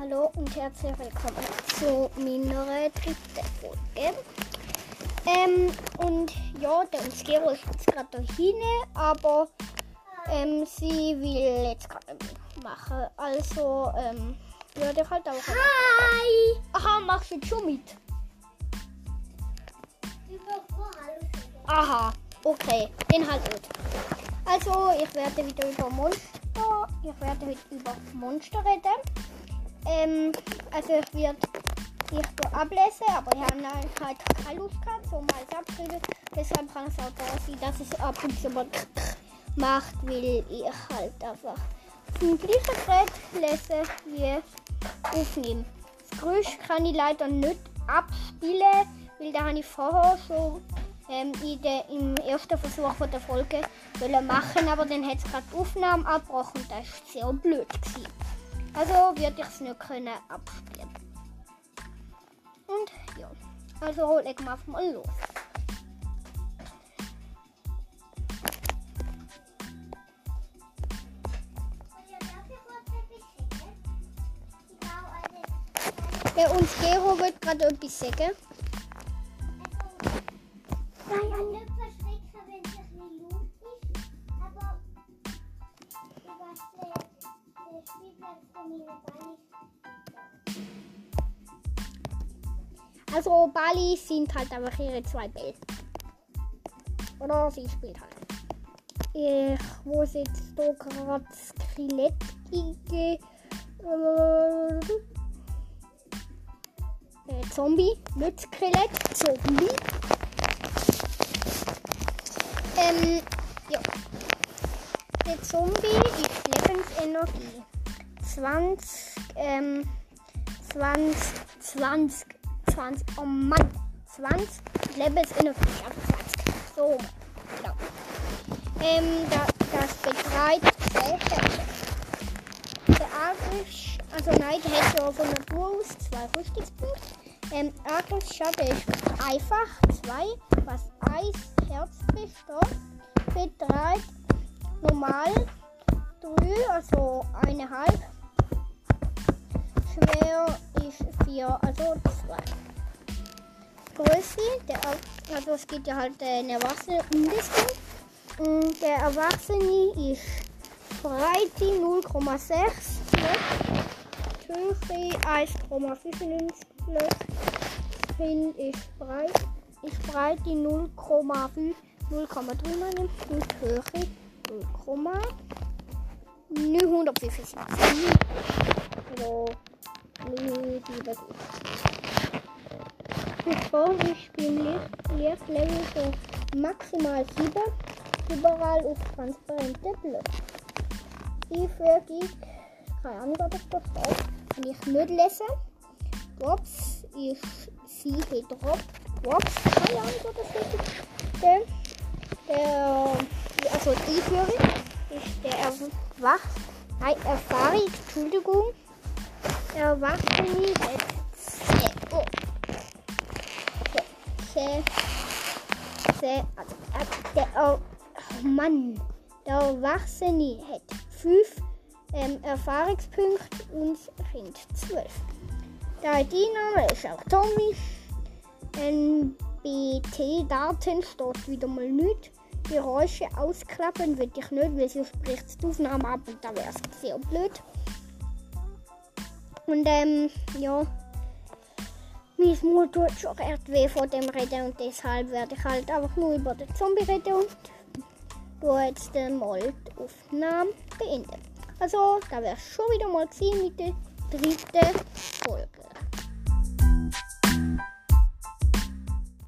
Hallo und herzlich willkommen zu meiner dritten Folge. Ähm, und ja, der Unsgero ist jetzt gerade da hinten, aber ähm, sie will jetzt gerade machen. Also, ähm, würde ich halt auch. Hi! Aha, machst du jetzt schon mit? Aha, okay, den halt nicht. Also, ich werde wieder über Monster, ich werde heute über Monster reden. Ähm, also ich werde ich hier ablesen, aber ich habe halt keine Lust gehabt, so mal es abschreiben. Deshalb kann es auch da sein, dass es ab und zu mal macht, weil ich halt einfach zum gleichen Gerät lese wie aufnehmen. Das Geräusch kann ich leider nicht abspielen, weil da habe ich vorher schon ähm, der, im ersten Versuch von der Folge machen, aber dann hat es gerade die Aufnahme abgebrochen und das war sehr blöd. Gewesen. Also würde ich es nicht können abspielen. Und ja, also legen wir mal los. Der uns Gero wird gerade etwas sagen. Nein, Also Bali sind halt einfach ihre zwei Bälle. Oder sie spielt halt. Ich muss jetzt hier gerade Skelett eingeben. Äh, Zombie, nicht Skelett, Zombie. Ähm. Der Zombie ist Lebensenergie. 20, ähm, 20, 20, 20, oh Mann, 20 Lebensenergie, also 20. So, genau. Ähm, da, das betreibt Zellherzen. Der Angriff, also hat ja von Natur aus zwei Rüstungspunkte. Ähm, Angriffsschaden ist einfach zwei, was normal drei, also eineinhalb. Schwer ist vier, also zwei. Größe, der, also es gibt ja halt den Erwachsenen und das Kind. Und Der Erwachsene ist Breite 0,6 Höhe 1,95 Kind ist breit, ist Breite 0,5 0,3 meine und Höhe 0,975. Also, nee, die wird Bevor ich beim Level so maximal 7 überall auf transparente Blöcke. Für die, keine Ahnung, ob ich das steht, kann ich nicht lesen. Drops sie hat Drop. Drops, keine Ahnung, ob das also die Führer ist der Erwach, nein, Erfahrung, Entschuldigung, Erwachsene hat sehr, oh, sehr, sehr, also, äh, der, oh, Mann, der Erwachsene hat 5 ähm, Erfahrungspunkte und Kind 12. Der ID-Name ist auch Tommy. NBT-Daten steht wieder mal nicht. Geräusche ausklappen würde ich nicht, weil sonst bricht die Aufnahme ab und da wäre es sehr blöd. Und ähm, ja, mein Mund tut schon recht weh vor dem Reden und deshalb werde ich halt einfach nur über den Zombie reden und du jetzt mal die Aufnahme beenden. Also, da wäre schon wieder mal gewesen mit der dritten Folge.